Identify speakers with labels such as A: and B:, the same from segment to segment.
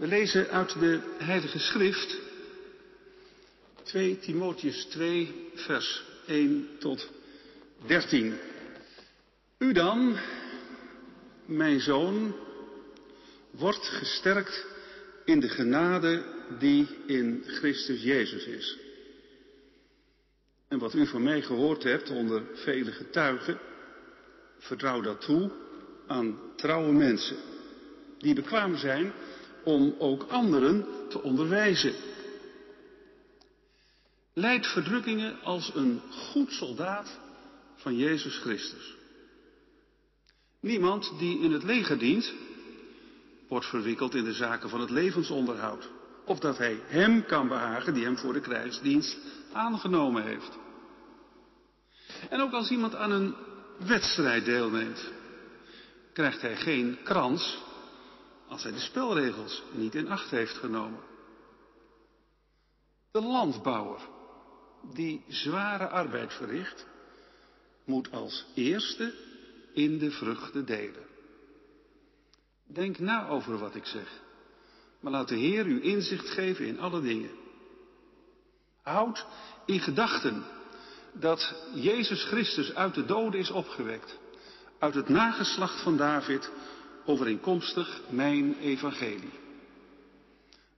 A: We lezen uit de Heilige Schrift 2 Timotheus 2, vers 1 tot 13. U dan, mijn zoon, wordt gesterkt in de genade die in Christus Jezus is. En wat u van mij gehoord hebt onder vele getuigen, vertrouw dat toe aan trouwe mensen, die bekwaam zijn om ook anderen te onderwijzen. Leid verdrukkingen als een goed soldaat van Jezus Christus. Niemand die in het leger dient, wordt verwikkeld in de zaken van het levensonderhoud. Of dat hij hem kan behagen die hem voor de krijgsdienst aangenomen heeft. En ook als iemand aan een wedstrijd deelneemt, krijgt hij geen krans als hij de spelregels niet in acht heeft genomen. De landbouwer die zware arbeid verricht, moet als eerste in de vruchten delen. Denk na over wat ik zeg, maar laat de Heer u inzicht geven in alle dingen. Houd in gedachten dat Jezus Christus uit de doden is opgewekt, uit het nageslacht van David, overeenkomstig mijn evangelie.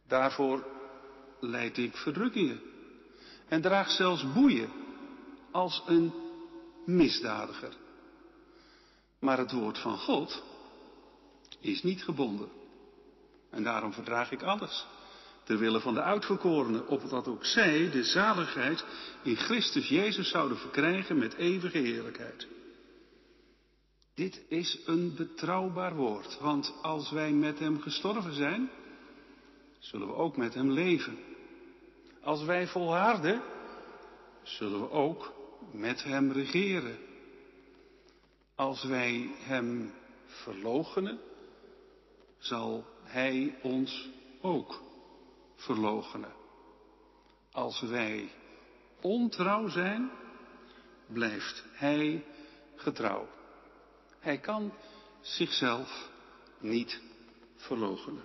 A: Daarvoor leid ik verdrukkingen en draag zelfs boeien als een misdadiger. Maar het woord van God is niet gebonden. En daarom verdraag ik alles. Ter wille van de uitverkorenen, opdat ook zij de zaligheid in Christus Jezus zouden verkrijgen met eeuwige heerlijkheid. Dit is een betrouwbaar woord, want als wij met Hem gestorven zijn, zullen we ook met Hem leven. Als wij volharden, zullen we ook met Hem regeren. Als wij Hem verloochenen, zal Hij ons ook verloochenen. Als wij ontrouw zijn, blijft Hij getrouw. Hij kan zichzelf niet verloochenen.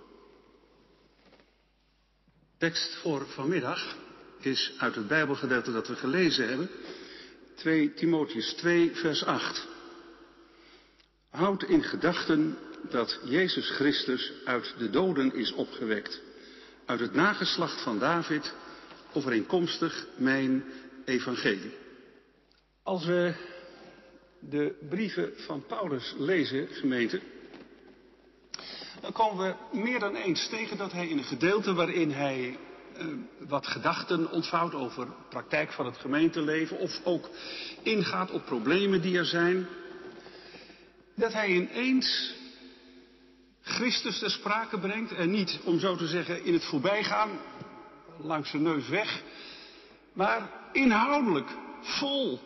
A: Tekst voor vanmiddag is uit het Bijbelgedeelte dat we gelezen hebben. 2 Timotheus 2, vers 8. Houd in gedachten dat Jezus Christus uit de doden is opgewekt, uit het nageslacht van David, overeenkomstig mijn evangelie. Als we de brieven van Paulus lezen, gemeente, dan komen we meer dan eens tegen dat hij in een gedeelte waarin hij uh, wat gedachten ontvouwt over praktijk van het gemeenteleven of ook ingaat op problemen die er zijn, dat hij ineens Christus ter sprake brengt en niet, om zo te zeggen, in het voorbijgaan, langs zijn neus weg, maar inhoudelijk, vol,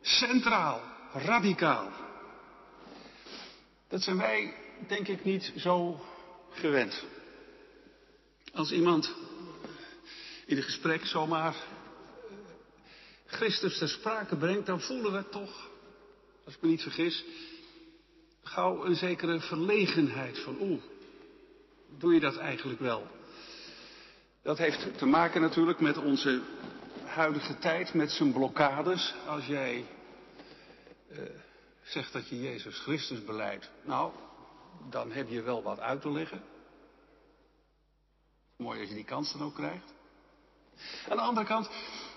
A: centraal, radicaal. Dat zijn wij, denk ik, niet zo gewend. Als iemand in een gesprek zomaar Christus ter sprake brengt, dan voelen we toch, als ik me niet vergis, gauw een zekere verlegenheid van, oeh, doe je dat eigenlijk wel? Dat heeft te maken natuurlijk met onze huidige tijd, met zijn blokkades. Als jij uh, zegt dat je Jezus Christus beleidt, nou, dan heb je wel wat uit te leggen. Mooi als je die kans dan ook krijgt. Aan de andere kant,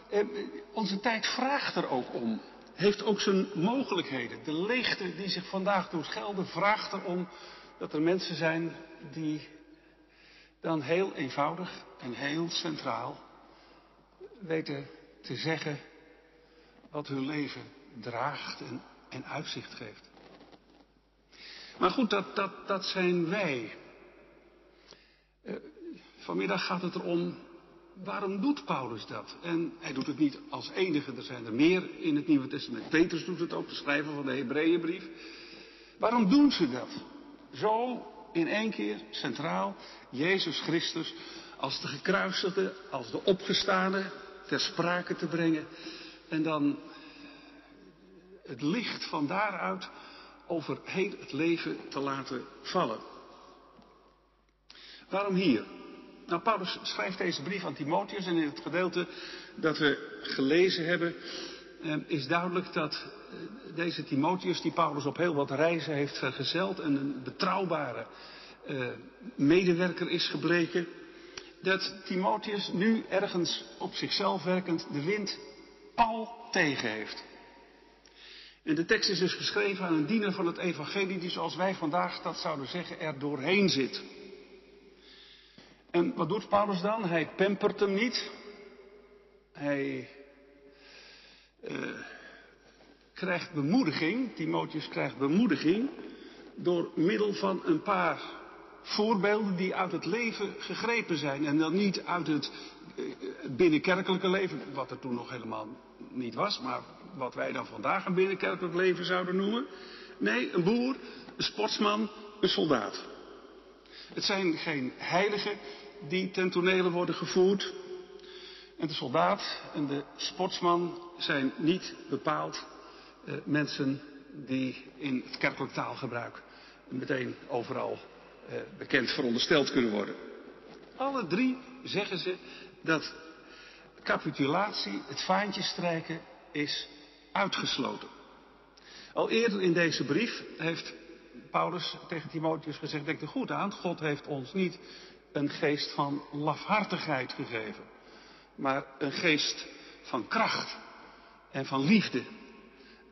A: eh, onze tijd vraagt er ook om. Heeft ook zijn mogelijkheden. De leegte die zich vandaag doet gelden, vraagt erom dat er mensen zijn die dan heel eenvoudig en heel centraal weten te zeggen wat hun leven draagt en, uitzicht geeft. Maar goed, dat, dat, dat zijn wij. Uh, vanmiddag gaat het erom, waarom doet Paulus dat? En hij doet het niet als enige, er zijn er meer in het Nieuwe Testament. Petrus doet het ook, de schrijver van de Hebreeënbrief. Waarom doen ze dat? Zo in één keer centraal Jezus Christus als de gekruisigde, als de opgestane ter sprake te brengen. En dan het licht van daaruit over heel het leven te laten vallen. Waarom hier? Nou, Paulus schrijft deze brief aan Timotheus en in het gedeelte dat we gelezen hebben, eh, is duidelijk dat eh, deze Timotheus, die Paulus op heel wat reizen heeft vergezeld en een betrouwbare eh, medewerker is gebleken, dat Timotheus nu ergens op zichzelf werkend de wind pal tegen heeft. En de tekst is dus geschreven aan een diener van het evangelie die zoals wij vandaag dat zouden zeggen er doorheen zit. En wat doet Paulus dan? Hij pampert hem niet. Hij uh, krijgt bemoediging, Timotheus krijgt bemoediging door middel van een paar voorbeelden die uit het leven gegrepen zijn. En dan niet uit het uh, binnenkerkelijke leven, wat er toen nog helemaal niet was, maar wat wij dan vandaag een binnenkerkelijk leven zouden noemen. Nee, een boer, een sportsman, een soldaat. Het zijn geen heiligen die ten tonele worden gevoerd. En de soldaat en de sportsman zijn niet bepaald eh, mensen die in het kerkelijk taalgebruik meteen overal eh, bekend verondersteld kunnen worden. Alle drie zeggen ze dat capitulatie, het vaantje strijken, is uitgesloten. Al eerder in deze brief heeft Paulus tegen Timotheus gezegd, denk er goed aan, God heeft ons niet een geest van lafhartigheid gegeven, maar een geest van kracht en van liefde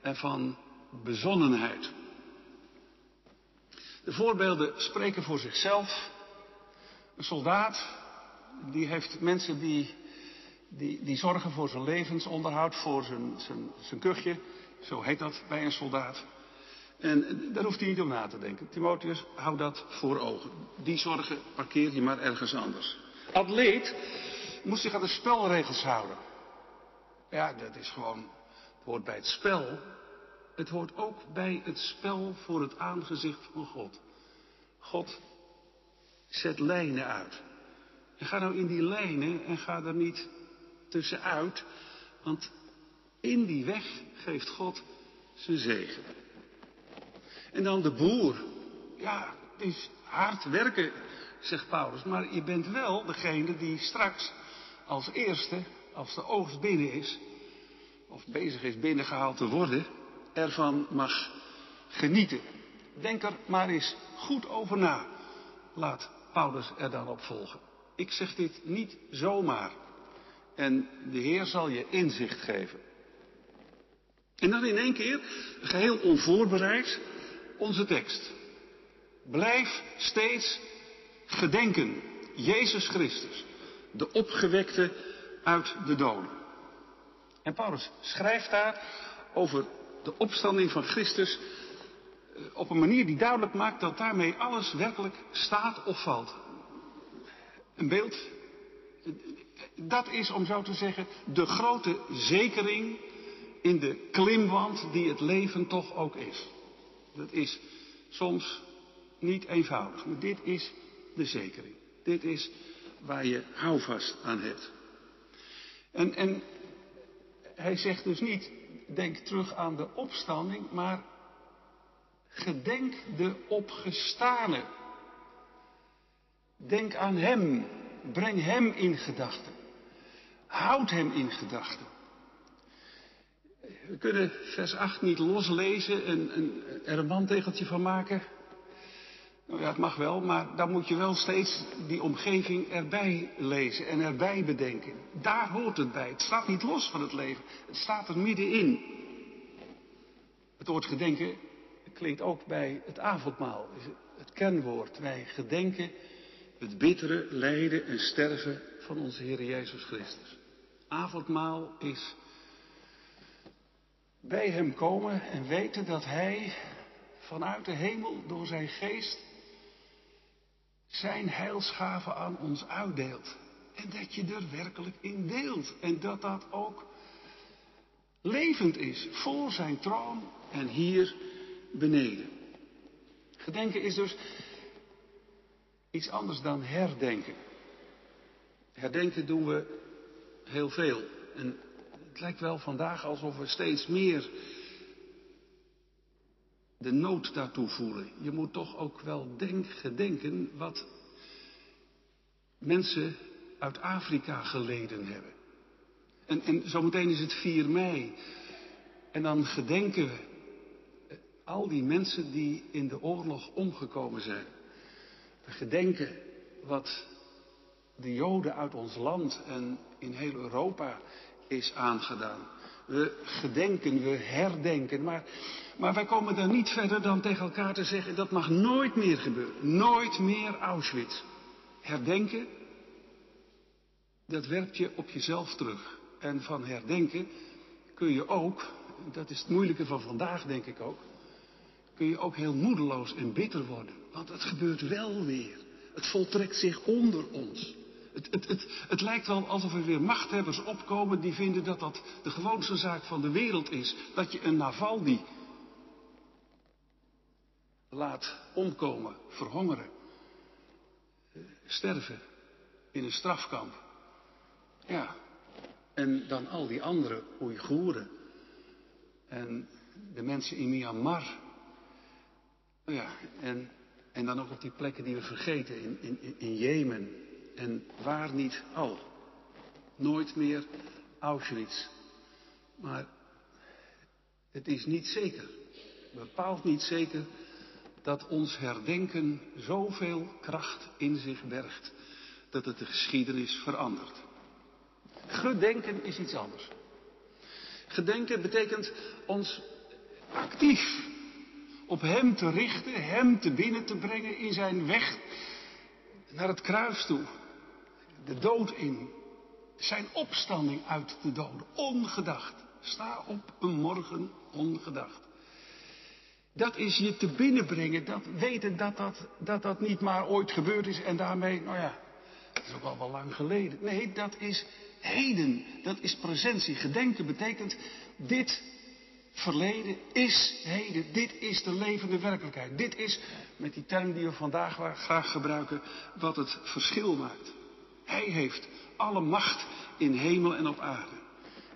A: en van bezonnenheid. De voorbeelden spreken voor zichzelf. Een soldaat, die heeft mensen die, die, die zorgen voor zijn levensonderhoud, voor zijn, zijn, zijn kuchje. Zo heet dat bij een soldaat. En daar hoeft hij niet om na te denken. Timotheus, hou dat voor ogen. Die zorgen parkeer je maar ergens anders. Atleet moest zich aan de spelregels houden. Ja, dat is gewoon, het hoort bij het spel. Het hoort ook bij het spel voor het aangezicht van God. God zet lijnen uit. En ga nou in die lijnen en ga er niet tussenuit. Want in die weg geeft God zijn zegen. En dan de boer. Ja, het is hard werken, zegt Paulus. Maar je bent wel degene die straks als eerste, als de oogst binnen is, of bezig is binnengehaald te worden, ervan mag genieten. Denk er maar eens goed over na. Laat Paulus er dan op volgen. Ik zeg dit niet zomaar. En de Heer zal je inzicht geven. En dan in één keer, geheel onvoorbereid, onze tekst. Blijf steeds gedenken. Jezus Christus, de opgewekte uit de doden. En Paulus schrijft daar over de opstanding van Christus eh, op een manier die duidelijk maakt dat daarmee alles werkelijk staat of valt. Een beeld, dat is om zo te zeggen de grote zekering in de klimwand die het leven toch ook is. Dat is soms niet eenvoudig, maar dit is de zekering. Dit is waar je houvast aan hebt. En, en hij zegt dus niet, denk terug aan de opstanding, maar gedenk de opgestane. Denk aan hem, breng hem in gedachten. Houd hem in gedachten. We kunnen vers 8 niet loslezen en, er een wandtegeltje van maken. Nou ja, het mag wel, maar dan moet je wel steeds die omgeving erbij lezen en erbij bedenken. Daar hoort het bij. Het staat niet los van het leven. Het staat er middenin. Het woord gedenken klinkt ook bij het avondmaal. Het kenwoord. Wij gedenken het bittere lijden en sterven van onze Heer Jezus Christus. Avondmaal is bij Hem komen en weten dat Hij vanuit de hemel door Zijn geest Zijn heilsgave aan ons uitdeelt. En dat je er werkelijk in deelt. En dat dat ook levend is voor Zijn troon en hier beneden. Gedenken is dus iets anders dan herdenken. Herdenken doen we heel veel. En het lijkt wel vandaag alsof we steeds meer de nood daartoe voelen. Je moet toch ook wel denk, gedenken wat mensen uit Afrika geleden hebben. En, en zometeen is het 4 mei. En dan gedenken we al die mensen die in de oorlog omgekomen zijn. We gedenken wat de Joden uit ons land en in heel Europa is aangedaan. We gedenken, we herdenken, maar, maar wij komen dan niet verder dan tegen elkaar te zeggen, dat mag nooit meer gebeuren. Nooit meer Auschwitz. Herdenken, dat werpt je op jezelf terug. En van herdenken kun je ook, dat is het moeilijke van vandaag denk ik ook, kun je ook heel moedeloos en bitter worden. Want het gebeurt wel weer. Het voltrekt zich onder ons. Het, het, het, het, lijkt wel alsof er weer machthebbers opkomen die vinden dat dat de gewoonste zaak van de wereld is. Dat je een Navalny laat omkomen, verhongeren, eh, sterven in een strafkamp. Ja, en dan al die andere Oeigoeren en de mensen in Myanmar. Ja, en, en dan ook op die plekken die we vergeten, in, in, in Jemen en waar niet al. Nooit meer Auschwitz. Maar het is niet zeker, bepaald niet zeker, dat ons herdenken zoveel kracht in zich bergt dat het de geschiedenis verandert. Gedenken is iets anders. Gedenken betekent ons actief op Hem te richten, Hem te binnen te brengen in zijn weg naar het kruis toe, de dood in, zijn opstanding uit de doden, ongedacht. Sta op een morgen ongedacht. Dat is je te binnenbrengen, dat weten dat dat, dat dat niet maar ooit gebeurd is en daarmee, nou ja, dat is ook al wel lang geleden. Nee, dat is heden, dat is presentie. Gedenken betekent, dit verleden is heden, dit is de levende werkelijkheid. Dit is, met die term die we vandaag graag gebruiken, wat het verschil maakt. Hij heeft alle macht in hemel en op aarde.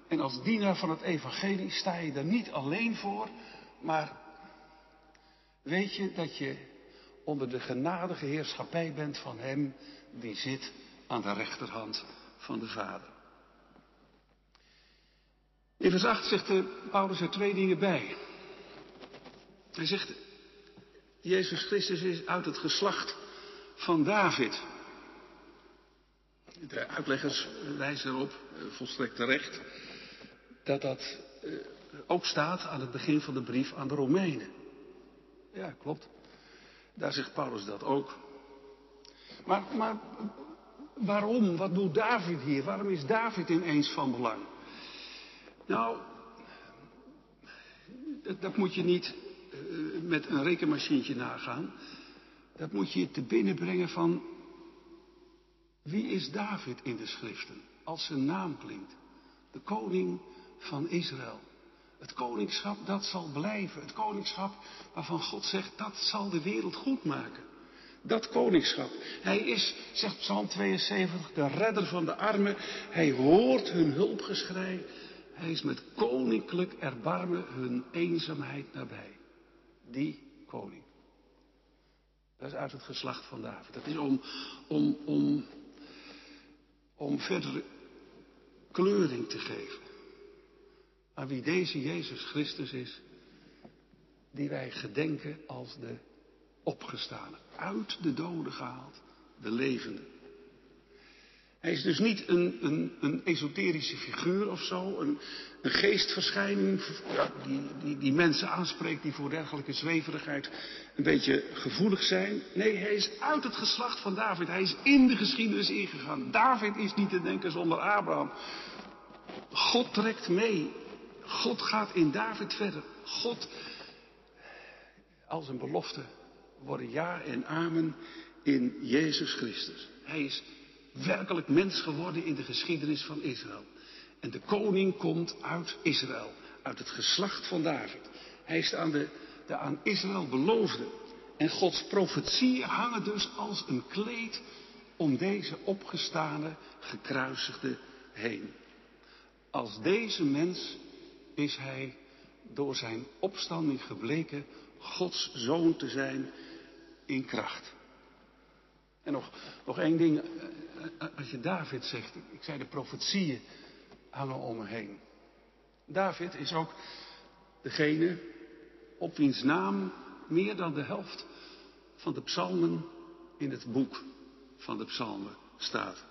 A: En als dienaar van het evangelie sta je er niet alleen voor, maar weet je dat je onder de genadige heerschappij bent van Hem die zit aan de rechterhand van de Vader. In vers 8 zegt de Paulus er twee dingen bij. Hij zegt, Jezus Christus is uit het geslacht van David. De uitleggers wijzen erop, eh, volstrekt terecht, dat dat eh, ook staat aan het begin van de brief aan de Romeinen. Ja, klopt. Daar zegt Paulus dat ook. Maar, maar waarom? Wat doet David hier? Waarom is David ineens van belang? Nou, dat, dat moet je niet uh, met een rekenmachientje nagaan. Dat moet je te binnen brengen van wie is David in de schriften? Als zijn naam klinkt. De koning van Israël. Het koningschap dat zal blijven. Het koningschap waarvan God zegt dat zal de wereld goed maken. Dat koningschap. Hij is, zegt Psalm 72, de redder van de armen. Hij hoort hun hulpgeschrei. Hij is met koninklijk erbarmen hun eenzaamheid nabij. Die koning. Dat is uit het geslacht van David. Dat is om, om, om, om verdere kleuring te geven. Aan wie deze Jezus Christus is, die wij gedenken als de opgestane. Uit de doden gehaald, de levende. Hij is dus niet een, een, een esoterische figuur of zo, een, een geestverschijning die, die, die mensen aanspreekt die voor dergelijke zweverigheid een beetje gevoelig zijn. Nee, hij is uit het geslacht van David. Hij is in de geschiedenis ingegaan. David is niet te denken zonder Abraham. God trekt mee. God gaat in David verder. God, als een belofte, worden ja en amen in Jezus Christus. Hij is werkelijk mens geworden in de geschiedenis van Israël. En de koning komt uit Israël, uit het geslacht van David. Hij is aan de, aan Israël beloofde. En Gods profetieën hangen dus als een kleed om deze opgestane, gekruisigde heen. Als deze mens is hij door zijn opstanding gebleken Gods zoon te zijn in kracht. En nog, nog één ding als je David zegt, ik zei de profetieën hangen om me heen. David is ook degene op wiens naam meer dan de helft van de psalmen in het boek van de psalmen staat.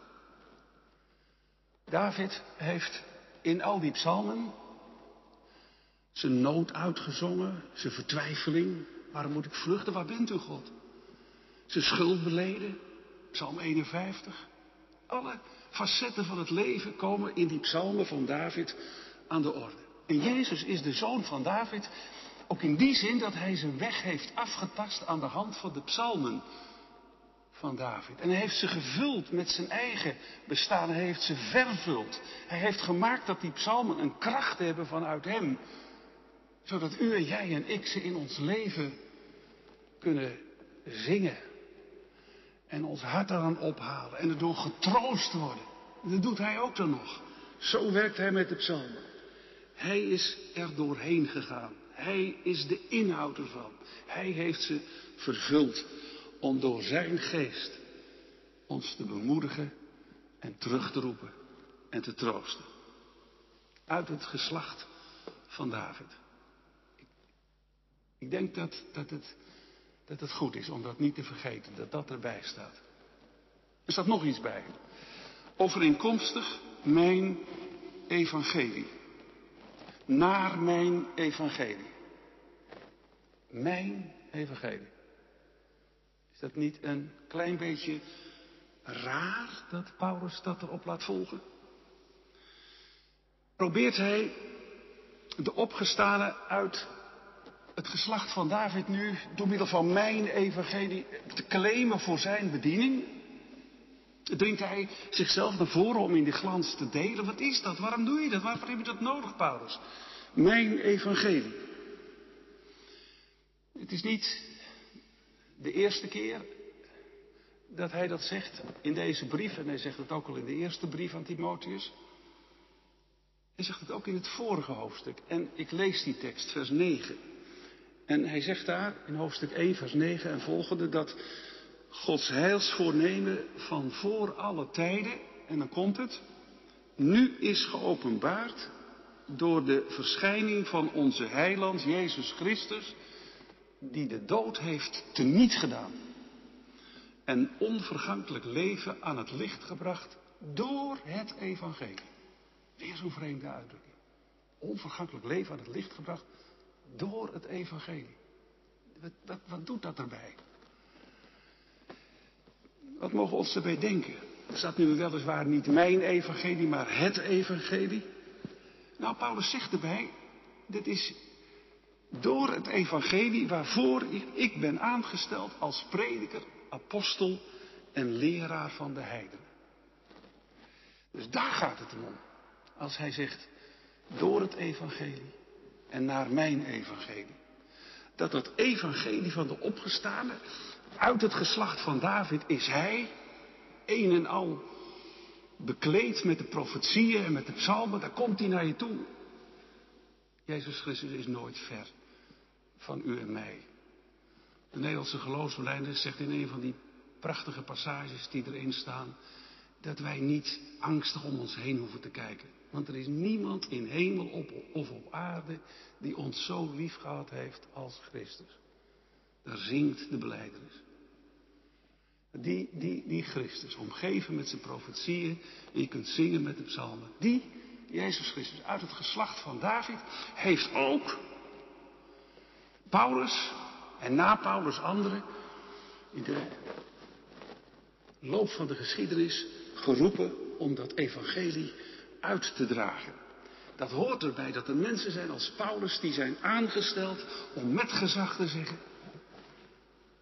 A: David heeft in al die psalmen zijn nood uitgezongen, zijn vertwijfeling. Waarom moet ik vluchten? Waar bent u, God? Zijn schuld beleden, psalm 51. Alle facetten van het leven komen in die psalmen van David aan de orde. En Jezus is de zoon van David, ook in die zin dat hij zijn weg heeft afgetast aan de hand van de psalmen van David. En hij heeft ze gevuld met zijn eigen bestaan. Hij heeft ze vervuld. Hij heeft gemaakt dat die psalmen een kracht hebben vanuit hem. Zodat u en jij en ik ze in ons leven kunnen zingen. En ons hart eraan ophalen. En erdoor getroost worden. En dat doet hij ook dan nog. Zo werkt hij met de psalmen. Hij is er doorheen gegaan. Hij is de inhoud ervan. Hij heeft ze vervuld om door zijn geest ons te bemoedigen en terug te roepen en te troosten. Uit het geslacht van David. Ik denk dat, dat, het, dat het goed is om dat niet te vergeten, dat dat erbij staat. Er staat nog iets bij. Overeenkomstig mijn evangelie. Naar mijn evangelie. Mijn evangelie. Is dat niet een klein beetje raar dat Paulus dat erop laat volgen? Probeert hij de opgestane uit het geslacht van David nu door middel van mijn evangelie te claimen voor zijn bediening? Dringt hij zichzelf naar voren om in de glans te delen? Wat is dat? Waarom doe je dat? Waarvoor heb je dat nodig, Paulus? Mijn evangelie. Het is niet de eerste keer dat hij dat zegt in deze brief. En hij zegt het ook al in de eerste brief aan Timotheus. Hij zegt het ook in het vorige hoofdstuk. En ik lees die tekst, vers 9. En hij zegt daar in hoofdstuk 1, vers 9 en volgende dat Gods heilsvoornemen van voor alle tijden, en dan komt het, nu is geopenbaard door de verschijning van onze heiland Jezus Christus, die de dood heeft teniet gedaan en onvergankelijk leven aan het licht gebracht door het evangelie. Weer zo'n vreemde uitdrukking. Onvergankelijk leven aan het licht gebracht door het evangelie. Wat, wat, wat doet dat erbij? Wat mogen we ons erbij denken? Er staat nu weliswaar niet mijn evangelie, maar het evangelie. Nou, Paulus zegt erbij, dit is door het evangelie waarvoor ik, ik ben aangesteld als prediker, apostel en leraar van de heidenen. Dus daar gaat het om. Als hij zegt, door het evangelie en naar mijn evangelie. Dat dat evangelie van de opgestane, uit het geslacht van David is hij, een en al bekleed met de profetieën en met de psalmen, daar komt hij naar je toe. Jezus Christus is nooit ver van u en mij. De Nederlandse geloofsbelijdenis zegt in een van die prachtige passages die erin staan, dat wij niet angstig om ons heen hoeven te kijken. Want er is niemand in hemel op, of op aarde die ons zo lief gehad heeft als Christus. Daar zingt de beleidenis. Die, die, die Christus, omgeven met zijn profetieën, en je kunt zingen met de psalmen, die, Jezus Christus, uit het geslacht van David, heeft ook Paulus en na Paulus anderen in de loop van de geschiedenis geroepen om dat evangelie uit te dragen. Dat hoort erbij dat er mensen zijn als Paulus die zijn aangesteld om met gezag te zeggen,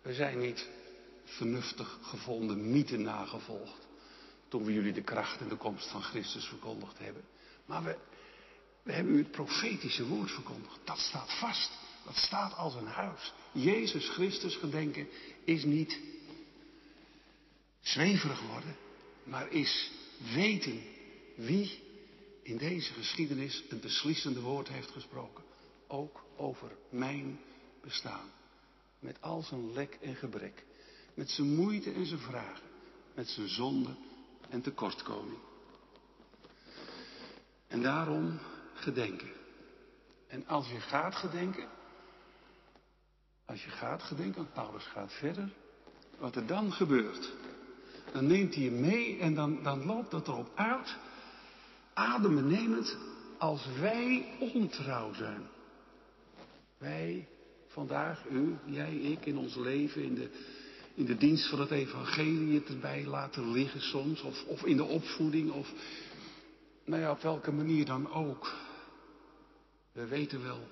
A: we zijn niet vernuftig gevonden mythen nagevolgd toen we jullie de kracht en de komst van Christus verkondigd hebben. Maar we, we hebben u het profetische woord verkondigd. Dat staat vast. Dat staat als een huis. Jezus Christus gedenken is niet zweverig worden, maar is weten wie in deze geschiedenis een beslissende woord heeft gesproken. Ook over mijn bestaan. Met al zijn lek en gebrek. Met zijn moeite en zijn vragen. Met zijn zonde en tekortkoming. En daarom gedenken. En als je gaat gedenken, als je gaat gedenken, want Paulus gaat verder, wat er dan gebeurt, dan neemt hij je mee en dan, dan loopt dat erop uit, adembenemend, als wij ontrouw zijn. Wij vandaag, u, jij, ik, in ons leven, in de, in de dienst van het evangelie het erbij laten liggen soms, of, of in de opvoeding, of nou ja, op welke manier dan ook. We weten wel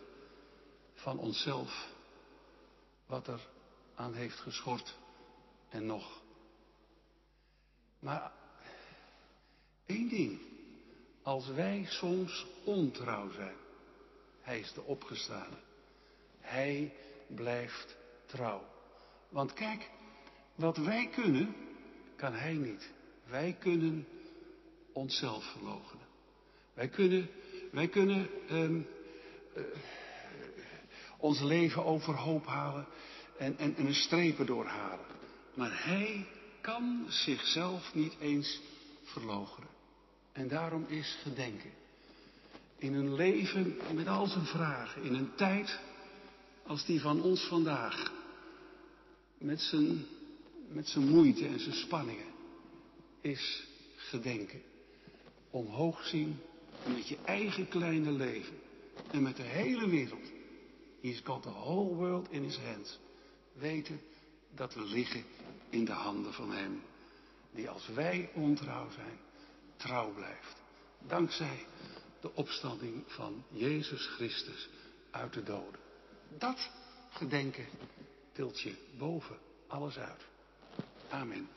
A: van onszelf wat er aan heeft geschort en nog. Maar één ding, als wij soms ontrouw zijn, hij is de opgestane. Hij blijft trouw. Want kijk, wat wij kunnen, kan hij niet. Wij kunnen onszelf verloochenen. Wij kunnen, wij kunnen um, ons leven overhoop halen en, en, en een strepen doorhalen. Maar hij kan zichzelf niet eens verloochenen. En daarom is gedenken. In een leven met al zijn vragen, in een tijd als die van ons vandaag, met zijn, met zijn moeite en zijn spanningen, is gedenken. Omhoog zien met je eigen kleine leven en met de hele wereld. He's got the whole world in his hands. Weten dat we liggen in de handen van hem. Die als wij ontrouw zijn, trouw blijft. Dankzij de opstanding van Jezus Christus uit de doden. Dat gedenken tilt je boven alles uit. Amen.